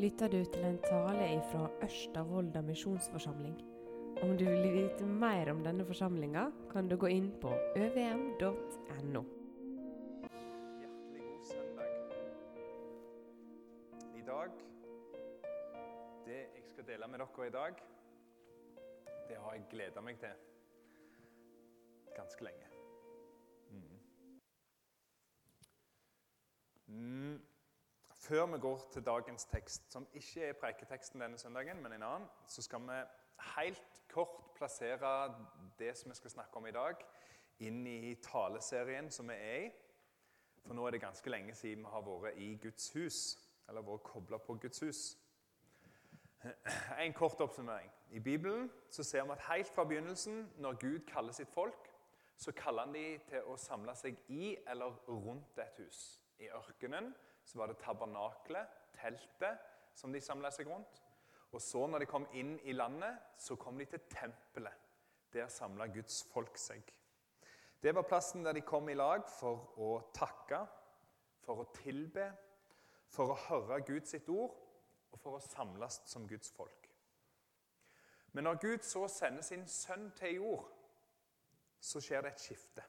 lytter du til en tale fra Ørsta misjonsforsamling. Om du vil vite mer om denne forsamlinga, kan du gå inn på øvm.no. Hjertelig god søndag. I dag Det jeg skal dele med dere i dag, det har jeg gleda meg til ganske lenge. Mm. Mm. Før vi går til dagens tekst, som ikke er preiketeksten denne søndagen, men en annen, så skal vi helt kort plassere det som vi skal snakke om i dag, inn i taleserien som vi er i. For nå er det ganske lenge siden vi har vært i Guds hus, eller vært kobla på Guds hus. En kort oppsummering. I Bibelen så ser vi at helt fra begynnelsen, når Gud kaller sitt folk, så kaller han de til å samle seg i eller rundt et hus. I ørkenen så var det tabernaklet, teltet, som de samla seg rundt. Og så, når de kom inn i landet, så kom de til tempelet. Der samla Guds folk seg. Det var plassen der de kom i lag for å takke, for å tilbe, for å høre Guds ord og for å samles som Guds folk. Men når Gud så sender sin sønn til jord, så skjer det et skifte.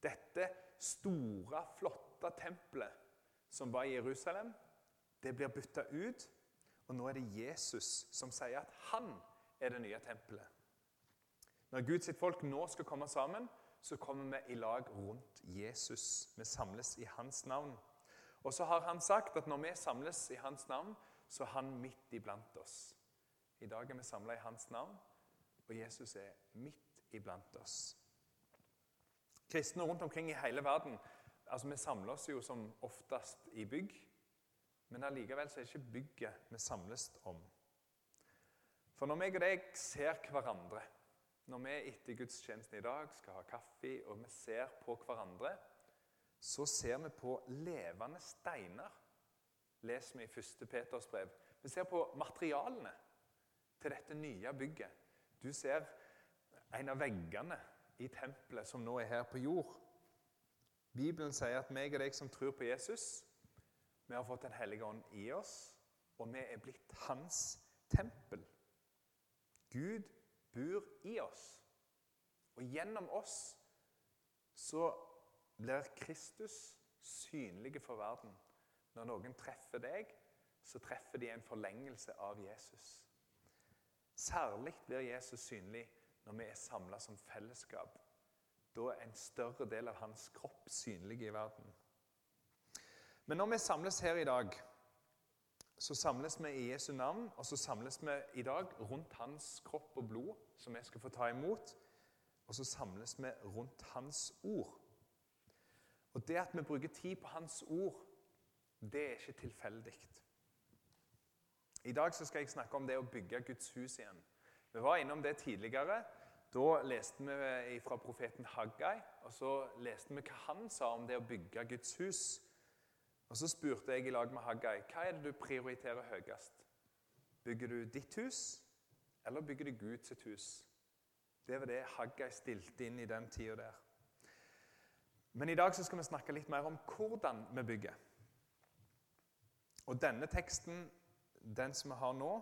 Dette store, flotte tempelet som var i Jerusalem, det blir bytta ut, og nå er det Jesus som sier at han er det nye tempelet. Når Guds folk nå skal komme sammen, så kommer vi i lag rundt Jesus. Vi samles i hans navn. Og så har han sagt at når vi samles i hans navn, så er han midt iblant oss. I dag er vi samla i hans navn, og Jesus er midt iblant oss. Kristne rundt omkring i hele verden altså Vi samler oss jo som oftest i bygg, men allikevel er det ikke bygget vi samles om. For når meg og deg ser hverandre, når vi etter gudstjenesten i dag skal ha kaffe, og vi ser på hverandre, så ser vi på levende steiner, leser vi i 1. Peters brev. Vi ser på materialene til dette nye bygget. Du ser en av veggene i tempelet som nå er her på jord. Bibelen sier at meg og deg som tror på Jesus, vi har fått Den hellige ånd i oss, og vi er blitt hans tempel. Gud bor i oss. Og gjennom oss så blir Kristus synlig for verden. Når noen treffer deg, så treffer de en forlengelse av Jesus. Særlig blir Jesus synlig når vi er samla som fellesskap da er en større del av hans kropp synlig i verden. Men når vi samles her i dag, så samles vi i Jesu navn, og så samles vi i dag rundt hans kropp og blod, som vi skal få ta imot. Og så samles vi rundt hans ord. Og det at vi bruker tid på hans ord, det er ikke tilfeldig. I dag skal jeg snakke om det å bygge Guds hus igjen. Vi var innom det tidligere. Da leste vi fra profeten Haggai, og så leste vi hva han sa om det å bygge Guds hus. Og Så spurte jeg i lag med Haggai hva er det du prioriterer høyest. Bygger du ditt hus, eller bygger du Guds hus? Det var det Haggai stilte inn i den tida der. Men i dag skal vi snakke litt mer om hvordan vi bygger. Og denne teksten, den som vi har nå,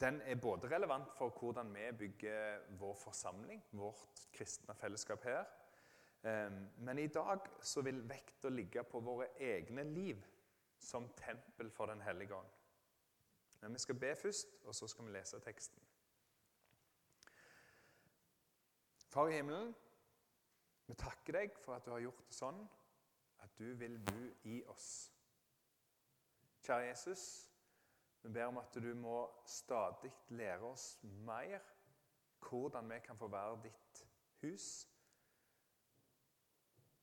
den er både relevant for hvordan vi bygger vår forsamling, vårt kristne fellesskap her. Ehm, men i dag så vil vekta ligge på våre egne liv som tempel for Den hellige ånd. Men vi skal be først, og så skal vi lese teksten. Far i himmelen, vi takker deg for at du har gjort det sånn at du vil bo i oss. Kjære Jesus, vi ber om at du må stadig lære oss mer hvordan vi kan få være ditt hus.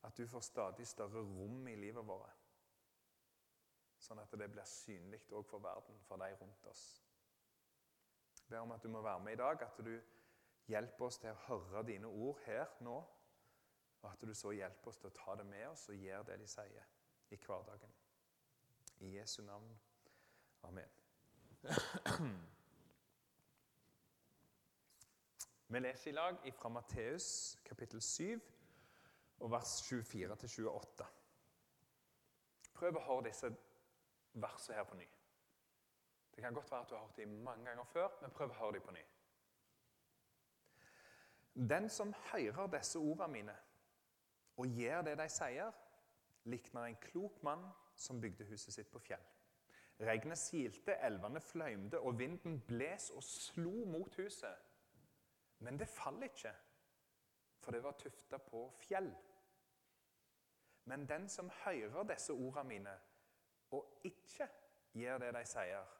At du får stadig større rom i livet vårt, sånn at det blir synlig òg for verden, for de rundt oss. Jeg ber om at du må være med i dag, at du hjelper oss til å høre dine ord her nå, og at du så hjelper oss til å ta det med oss og gjøre det de sier i hverdagen. I Jesu navn. Amen. Vi leser i lag fra Matteus kapittel 7 og vers 24-28. Prøv å høre disse versene her på ny. Det kan godt være at du har hørt dem mange ganger før, men prøv å høre dem på ny. Den som hører disse ordene mine og gjør det de sier, likner en klok mann som bygde huset sitt på fjell. Regnet silte, elvene fløymde, og vinden bles og slo mot huset. Men det falt ikke, for det var tufta på fjell. Men den som hører disse ordene mine, og ikke gjør det de sier,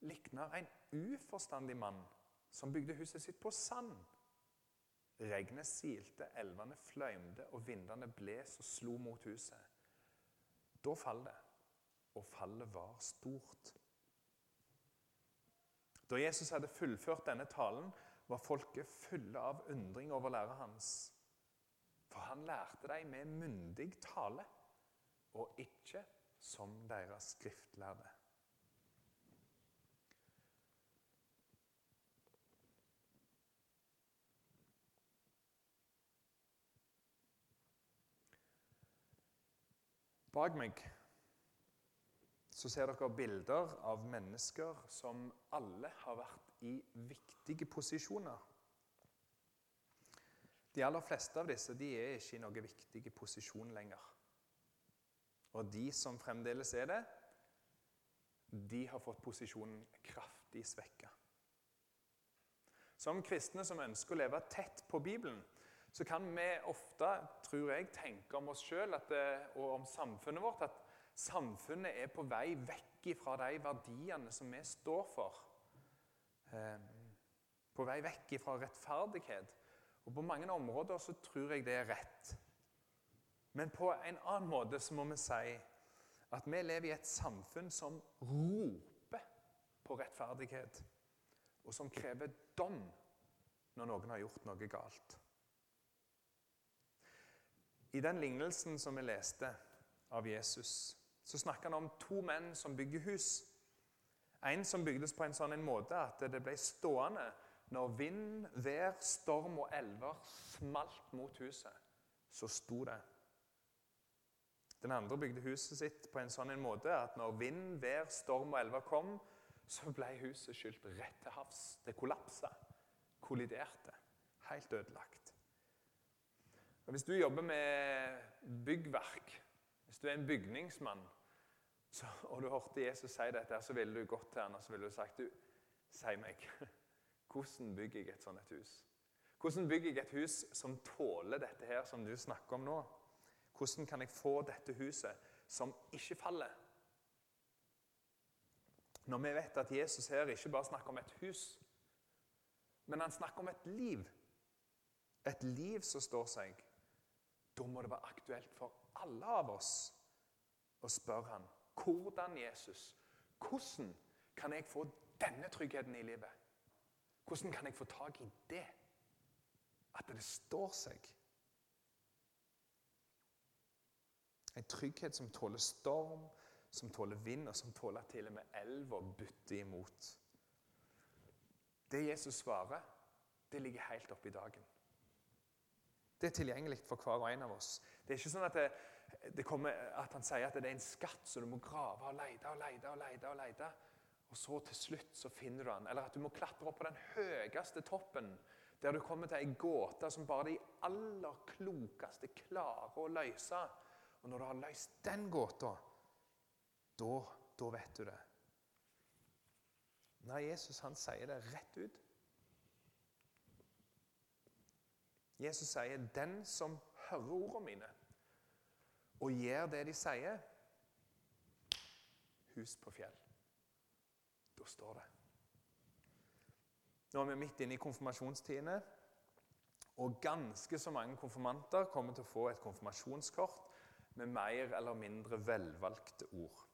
likner en uforstandig mann som bygde huset sitt på sand. Regnet silte, elvene fløymde, og vindene bles og slo mot huset. Da faller det, og fallet var stort. Da Jesus hadde fullført denne talen, var folket fulle av undring over læret hans. For han lærte dem med myndig tale, og ikke som deres skriftlærde. Bak meg så ser dere bilder av mennesker som alle har vært i viktige posisjoner. De aller fleste av disse de er ikke i noen viktig posisjon lenger. Og de som fremdeles er det, de har fått posisjonen kraftig svekka. Som kristne som ønsker å leve tett på Bibelen, så kan vi ofte, tror jeg, tenke om oss sjøl og om samfunnet vårt at samfunnet er på vei vekk fra de verdiene som vi står for. Eh, på vei vekk fra rettferdighet. Og På mange områder så tror jeg det er rett. Men på en annen måte så må vi si at vi lever i et samfunn som roper på rettferdighet, og som krever dom når noen har gjort noe galt. I den lignelsen som vi leste av Jesus, så snakker han om to menn som bygger hus. En som bygdes på en sånn måte at det ble stående når vind, vær, storm og elver smalt mot huset. Så sto det. Den andre bygde huset sitt på en sånn måte at når vind, vær, storm og elver kom, så ble huset skylt rett til havs. Det kollapsa. Kolliderte. Helt ødelagt. Og Hvis du jobber med byggverk, hvis du er en bygningsmann, så, og du hørte Jesus si dette, så ville du gått til han og så ville du sagt du, Si meg, hvordan bygger jeg et sånt et hus? Hvordan bygger jeg et hus som tåler dette her som du snakker om nå? Hvordan kan jeg få dette huset som ikke faller? Når vi vet at Jesus her ikke bare snakker om et hus, men han snakker om et liv. Et liv som står seg da må det være aktuelt for alle av oss og spør han, hvordan Jesus, hvordan kan jeg få denne tryggheten i livet? Hvordan kan jeg få tak i det? At det står seg. En trygghet som tåler storm, som tåler vind, og som tåler til og med elva butter imot. Det Jesus svarer, det ligger helt oppi dagen. Det er tilgjengelig for hver og en av oss. Det er ikke sånn at, det, det kommer, at han sier at det er en skatt som du må grave og lete og lete og lete. Og lete. Og så til slutt så finner du den. Eller at du må klatre opp på den høyeste toppen, der du kommer til ei gåte som bare de aller klokeste klarer å løse. Og når du har løst den gåta, da, da vet du det. Nei, Jesus han sier det rett ut. Jesus sier, 'Den som hører ordene mine og gjør det de sier' Hus på fjell. Da står det. Nå er vi midt inne i konfirmasjonstidene. Og ganske så mange konfirmanter kommer til å få et konfirmasjonskort med mer eller mindre velvalgte ord.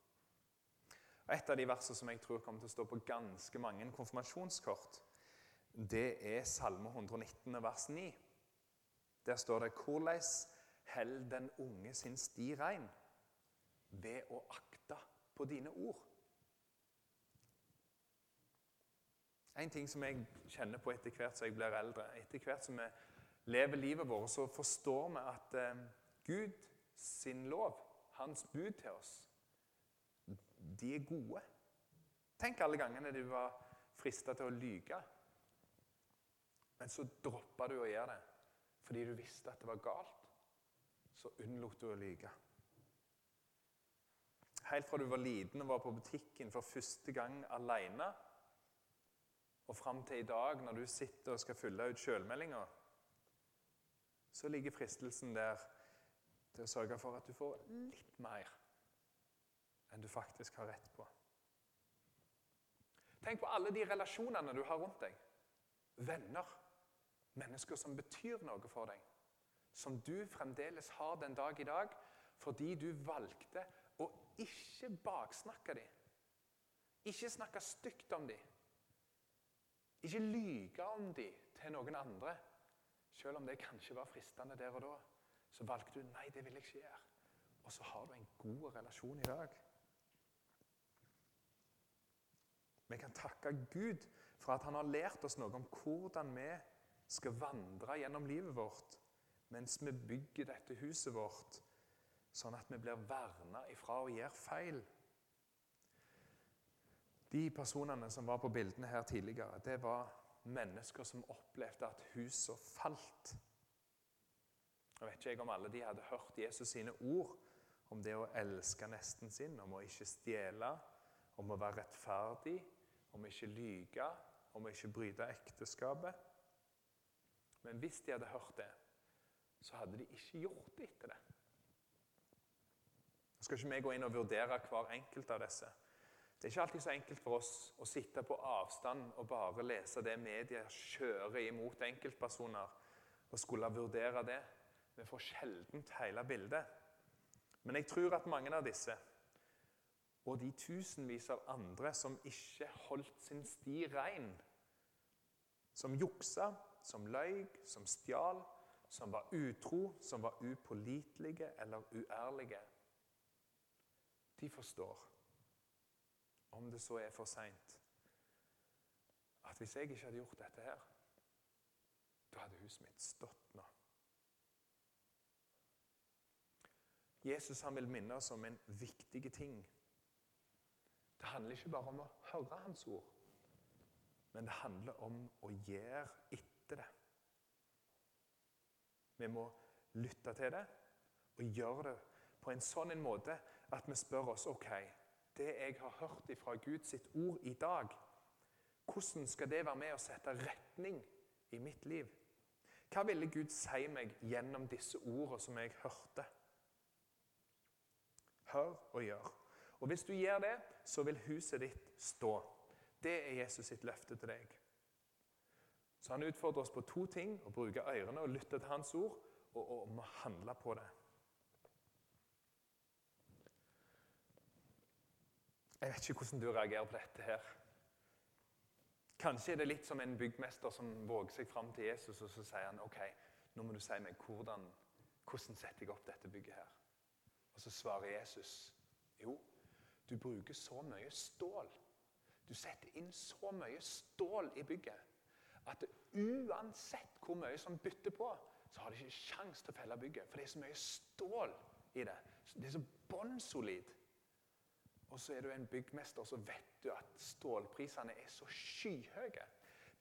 Og et av de versene som jeg tror kommer til å stå på ganske mange konfirmasjonskort, det er Salme 119, vers 9. Der står det 'Hvordan held den unge sin sti rein?' Ved å akte på dine ord. En ting som jeg kjenner på etter hvert som jeg blir eldre, etter hvert som vi lever livet vårt, så forstår vi at eh, Gud sin lov, hans bud til oss, de er gode. Tenk alle gangene du var frista til å lyge. Men så droppa du å gjøre det fordi du visste at det var galt. Så unnlot du å lyge. Helt fra du var liten og var på butikken for første gang alene, og fram til i dag, når du sitter og skal fylle ut sjølmeldinga, så ligger fristelsen der til å sørge for at du får litt mer enn du faktisk har rett på. Tenk på alle de relasjonene du har rundt deg. Venner. Mennesker som betyr noe for deg. Som du fremdeles har den dag i dag fordi du valgte å ikke baksnakke dem. Ikke snakke stygt om dem. Ikke lyge om dem til noen andre. Selv om det kanskje var fristende der og da, så valgte du nei, det vil jeg ikke gjøre. Og så har du en god relasjon i dag. Vi kan takke Gud for at han har lært oss noe om hvordan vi skal vandre gjennom livet vårt mens vi bygger dette huset vårt, sånn at vi blir verna ifra å gjøre feil. De personene som var på bildene her tidligere, det var mennesker som opplevde at husene falt. Jeg vet ikke om alle de hadde hørt Jesus sine ord om det å elske nesten sin, om å ikke stjele, om å være rettferdig, om å ikke lyge, om å ikke bryte ekteskapet. Men hvis de hadde hørt det, så hadde de ikke gjort det etter det. Nå skal ikke vi gå inn og vurdere hver enkelt av disse. Det er ikke alltid så enkelt for oss å sitte på avstand og bare lese det media kjører imot enkeltpersoner, og skulle vurdere det. Vi får sjelden hele bildet. Men jeg tror at mange av disse, og de tusenvis av andre som ikke holdt sin sti rein, som juksa, som løy, som stjal, som var utro, som var upålitelige eller uærlige. De forstår, om det så er for seint, at hvis jeg ikke hadde gjort dette her, da hadde huset mitt stått nå. Jesus han vil minne oss om en viktig ting. Det handler ikke bare om å høre hans ord, men det handler om å gjøre etter det. Vi må lytte til det og gjøre det på en sånn en måte at vi spør oss ok, det jeg har hørt fra Guds ord i dag, hvordan skal det være med å sette retning i mitt liv? Hva ville Gud si meg gjennom disse ordene som jeg hørte? Hør og gjør. Og Hvis du gjør det, så vil huset ditt stå. Det er Jesus sitt løfte til deg. Så han utfordrer oss på to ting å bruke ørene og lytte til hans ord, og, og må handle på det. Jeg vet ikke hvordan du reagerer på dette her. Kanskje er det litt som en byggmester som våger seg fram til Jesus, og så sier han ok, nå må du si meg hvordan, hvordan setter jeg opp dette bygget her. Og så svarer Jesus jo, du bruker så mye stål. Du setter inn så mye stål i bygget at uansett hvor mye som bytter på, så har de ikke sjanse til å felle bygget. For det er så mye stål i det. Det er så bånnsolid. Og så er du en byggmester, så vet du at stålprisene er så skyhøye.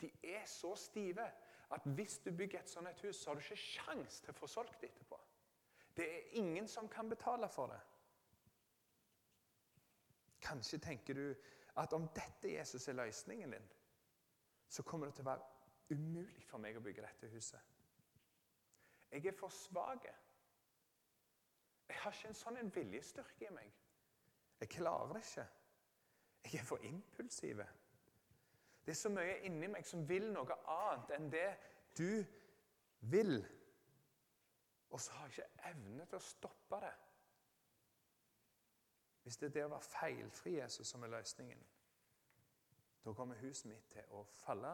De er så stive at hvis du bygger et sånt et hus, så har du ikke sjanse til å få solgt det etterpå. Det er ingen som kan betale for det. Kanskje tenker du at om dette Jesus er løsningen din, så kommer det til å være umulig for meg å bygge dette huset. Jeg er for svak. Jeg har ikke en sånn en viljestyrke i meg. Jeg klarer det ikke. Jeg er for impulsiv. Det er så mye inni meg som vil noe annet enn det du vil. Og så har jeg ikke evne til å stoppe det. Hvis det er det å være feilfri Jesus som er løsningen, da kommer huset mitt til å falle.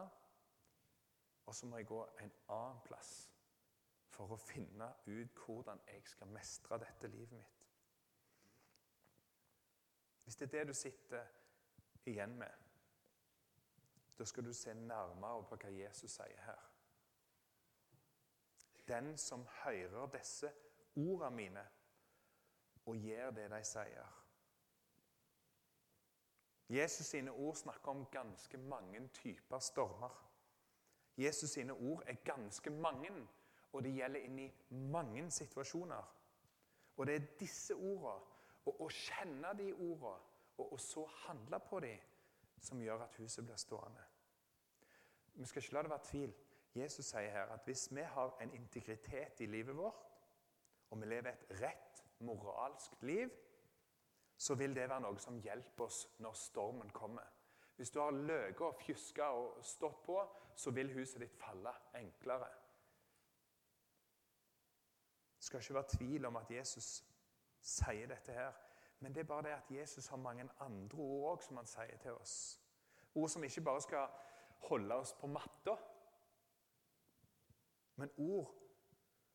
Og så må jeg gå en annen plass for å finne ut hvordan jeg skal mestre dette livet mitt. Hvis det er det du sitter igjen med, da skal du se nærmere på hva Jesus sier her. Den som hører disse ordene mine og gjør det de sier, Jesus sine ord snakker om ganske mange typer stormer. Jesus sine ord er ganske mange, og det gjelder inn i mange situasjoner. Og det er disse ordene, og å kjenne de ordene, og så handle på dem, som gjør at huset blir stående. Vi skal ikke la det være tvil. Jesus sier her at hvis vi har en integritet i livet vårt, og vi lever et rett moralsk liv, så vil det være noe som hjelper oss når stormen kommer. Hvis du har løyet og fjuska og stått på, så vil huset ditt falle enklere. Det skal ikke være tvil om at Jesus sier dette her. Men det er bare det at Jesus har mange andre ord òg som han sier til oss. Ord som ikke bare skal holde oss på matta, men ord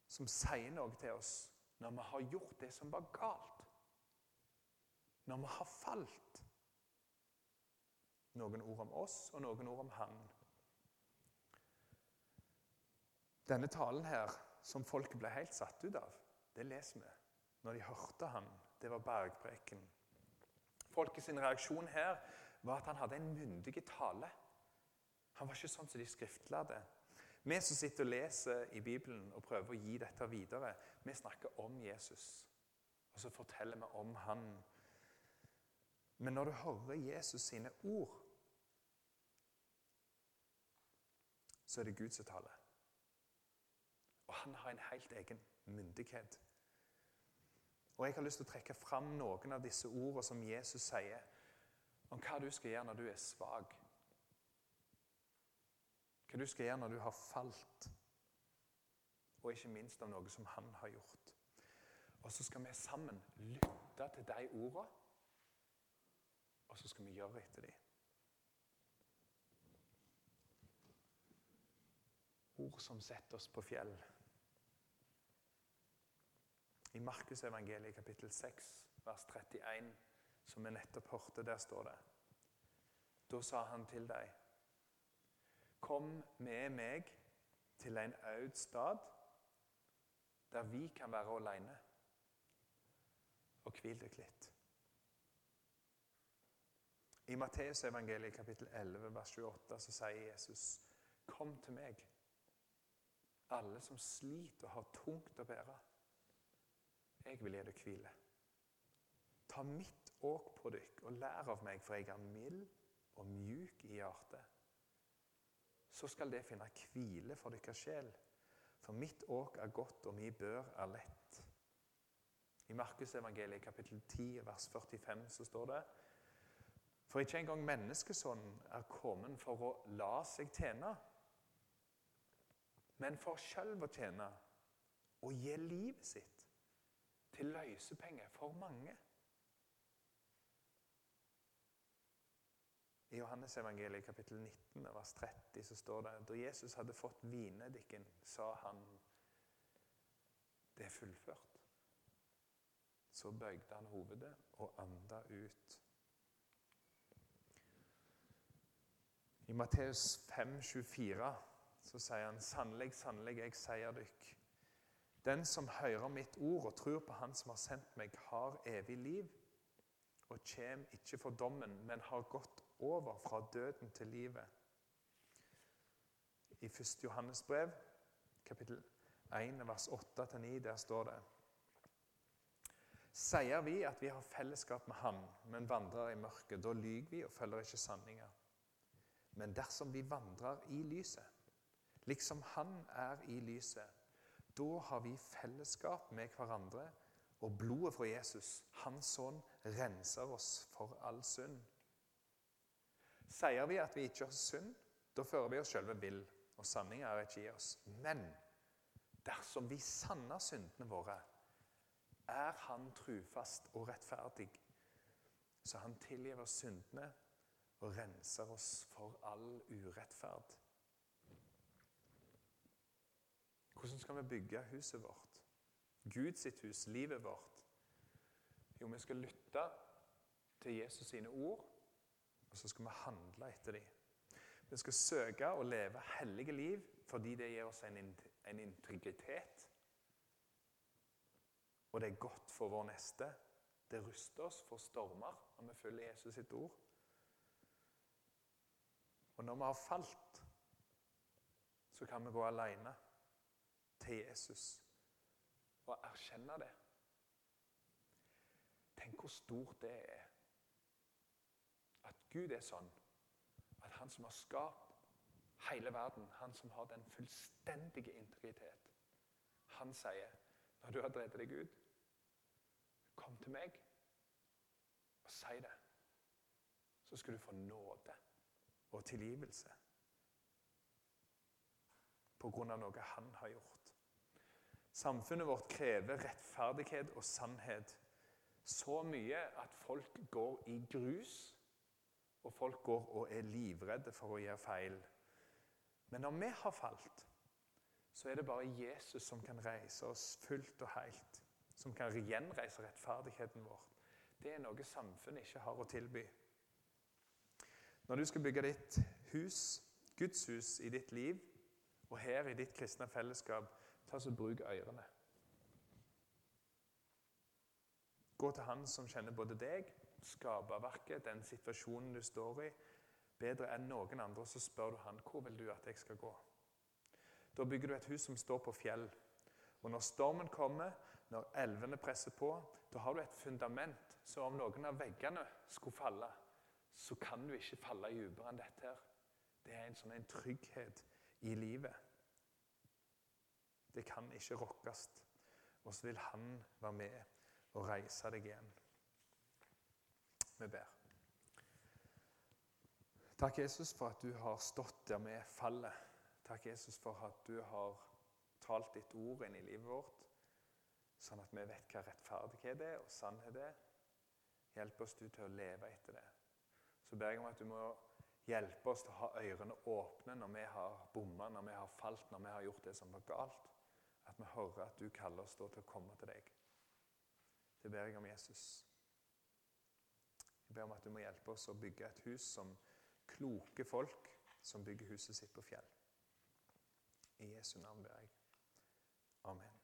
som sier noe til oss når vi har gjort det som var galt. Når vi har falt. Noen ord om oss og noen ord om Han. Denne talen her, som folket ble helt satt ut av, det leser vi når de hørte han. Det var bergpreken. Folkets reaksjon her var at han hadde en myndig tale. Han var ikke sånn som de skriftlærde. Vi som sitter og leser i Bibelen og prøver å gi dette videre, vi snakker om Jesus. Og så forteller vi om han. Men når du hører Jesus sine ord, så er det Gud som taler. Og han har en helt egen myndighet. Og Jeg har lyst til å trekke fram noen av disse ordene som Jesus sier om hva du skal gjøre når du er svak. Hva du skal gjøre når du har falt. Og ikke minst om noe som han har gjort. Og så skal vi sammen lytte til de ordene, og så skal vi gjøre etter dem. Ord som setter oss på fjell. I Markusevangeliet kapittel 6, vers 31, som vi nettopp hørte, der står det Da sa han til deg Kom med meg til en aud stad, der vi kan være alene, og hvil deg litt. I Matteusevangeliet kapittel 11, vers 28 så sier Jesus, Kom til meg, alle som sliter og har tungt å bære. Jeg vil gi dere hvile. Ta mitt åk på dykk og lær av meg, for jeg er mild og mjuk i hjertet. Så skal det finne hvile for deres sjel. For mitt åk er godt, og mi bør er lett. I Markusevangeliet kapittel 10, vers 45 så står det For ikke engang menneskesonen er kommet for å la seg tjene, men for sjøl å tjene og gi livet sitt til løsepenger for mange. I Johannes evangeliet kapittel 19 vers 30 så står det da Jesus hadde fått vinedikken, sa han det er fullført. Så bøyde han hovedet og anda ut. I Matteus 5, 24 så sier han sannelig, sannelig, jeg sier dykk den som hører mitt ord og tror på Han som har sendt meg, har evig liv og kjem ikke for dommen, men har gått over fra døden til livet. I 1. Johannes brev, kapittel 1, vers 8-9, der står det Sier vi at vi har fellesskap med Ham, men vandrer i mørket, da lyver vi og følger ikke sanninga. Men dersom vi vandrer i lyset, liksom Han er i lyset, da har vi fellesskap med hverandre, og blodet fra Jesus, hans sønn, renser oss for all synd. Sier vi at vi ikke har synd, da fører vi oss sjølve vill, og sanninga er ikke i oss. Men dersom vi sanner syndene våre, er Han trufast og rettferdig, så Han tilgir oss syndene og renser oss for all urettferd. Hvordan skal vi bygge huset vårt? Guds hus, livet vårt? Jo, vi skal lytte til Jesus sine ord, og så skal vi handle etter dem. Vi skal søke å leve hellige liv fordi det gir oss en, en integritet. Og det er godt for vår neste. Det ruster oss for stormer når vi følger Jesus sitt ord. Og når vi har falt, så kan vi gå alene til Jesus og erkjenne det. Tenk hvor stort det er. At Gud er sånn. At han som har skapt hele verden, han som har den fullstendige integritet, han sier når du har drevet deg ut, kom til meg og si det. Så skal du få nåde og tilgivelse på grunn av noe han har gjort. Samfunnet vårt krever rettferdighet og sannhet så mye at folk går i grus, og folk går og er livredde for å gjøre feil. Men når vi har falt, så er det bare Jesus som kan reise oss fullt og helt. Som kan gjenreise rettferdigheten vår. Det er noe samfunnet ikke har å tilby. Når du skal bygge ditt hus, Guds hus, i ditt liv, og her i ditt kristne fellesskap, ta så bruk ørene. Gå til Han som kjenner både deg, skaperverket, den situasjonen du står i, bedre enn noen andre, så spør du han, hvor vil du at jeg skal gå. Da bygger du et hus som står på fjell. Og når stormen kommer, når elvene presser på, da har du et fundament. Så om noen av veggene skulle falle, så kan du ikke falle dypere enn dette. her. Det er en sånn en trygghet i livet. Det kan ikke rokkes. Og så vil han være med og reise deg igjen. Vi ber. Takk, Jesus, for at du har stått der vi faller. Takk, Jesus, for at du har talt ditt ord inn i livet vårt, sånn at vi vet hva rettferdighet er og sannhet er. Hjelp oss du til å leve etter det. Så ber jeg om at du må hjelpe oss til å ha ørene åpne når vi har bomma, når vi har falt, når vi har gjort det som var galt. At vi hører at du kaller oss til å komme til deg. Det ber jeg om Jesus. Jeg ber om at du må hjelpe oss å bygge et hus som kloke folk som bygger huset sitt på fjell. I Jesu navn ber jeg. Amen.